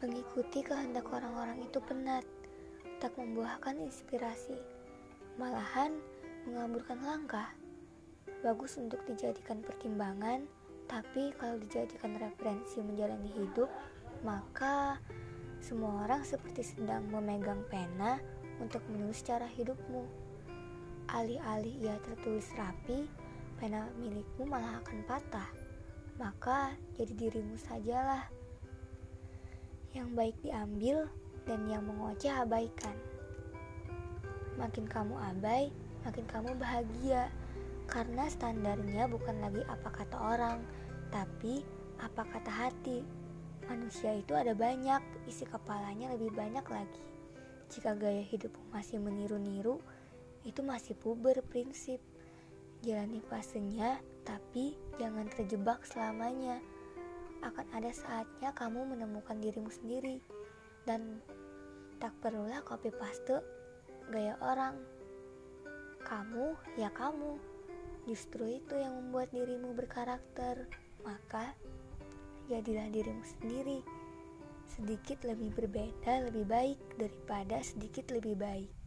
Mengikuti kehendak orang-orang itu penat, tak membuahkan inspirasi, malahan mengaburkan langkah. Bagus untuk dijadikan pertimbangan, tapi kalau dijadikan referensi menjalani hidup, maka semua orang seperti sedang memegang pena untuk menulis cara hidupmu. Alih-alih ia tertulis rapi, pena milikmu malah akan patah. Maka jadi dirimu sajalah. Yang baik diambil dan yang mengoceh abaikan. Makin kamu abai, makin kamu bahagia. Karena standarnya bukan lagi apa kata orang, tapi apa kata hati. Manusia itu ada banyak, isi kepalanya lebih banyak lagi. Jika gaya hidupmu masih meniru-niru, itu masih puber prinsip. Jalani fasenya, tapi jangan terjebak selamanya. Akan ada saatnya kamu menemukan dirimu sendiri dan tak perlulah copy paste gaya orang. Kamu ya kamu. Justru itu yang membuat dirimu berkarakter. Maka, jadilah dirimu sendiri. Sedikit lebih berbeda lebih baik daripada sedikit lebih baik.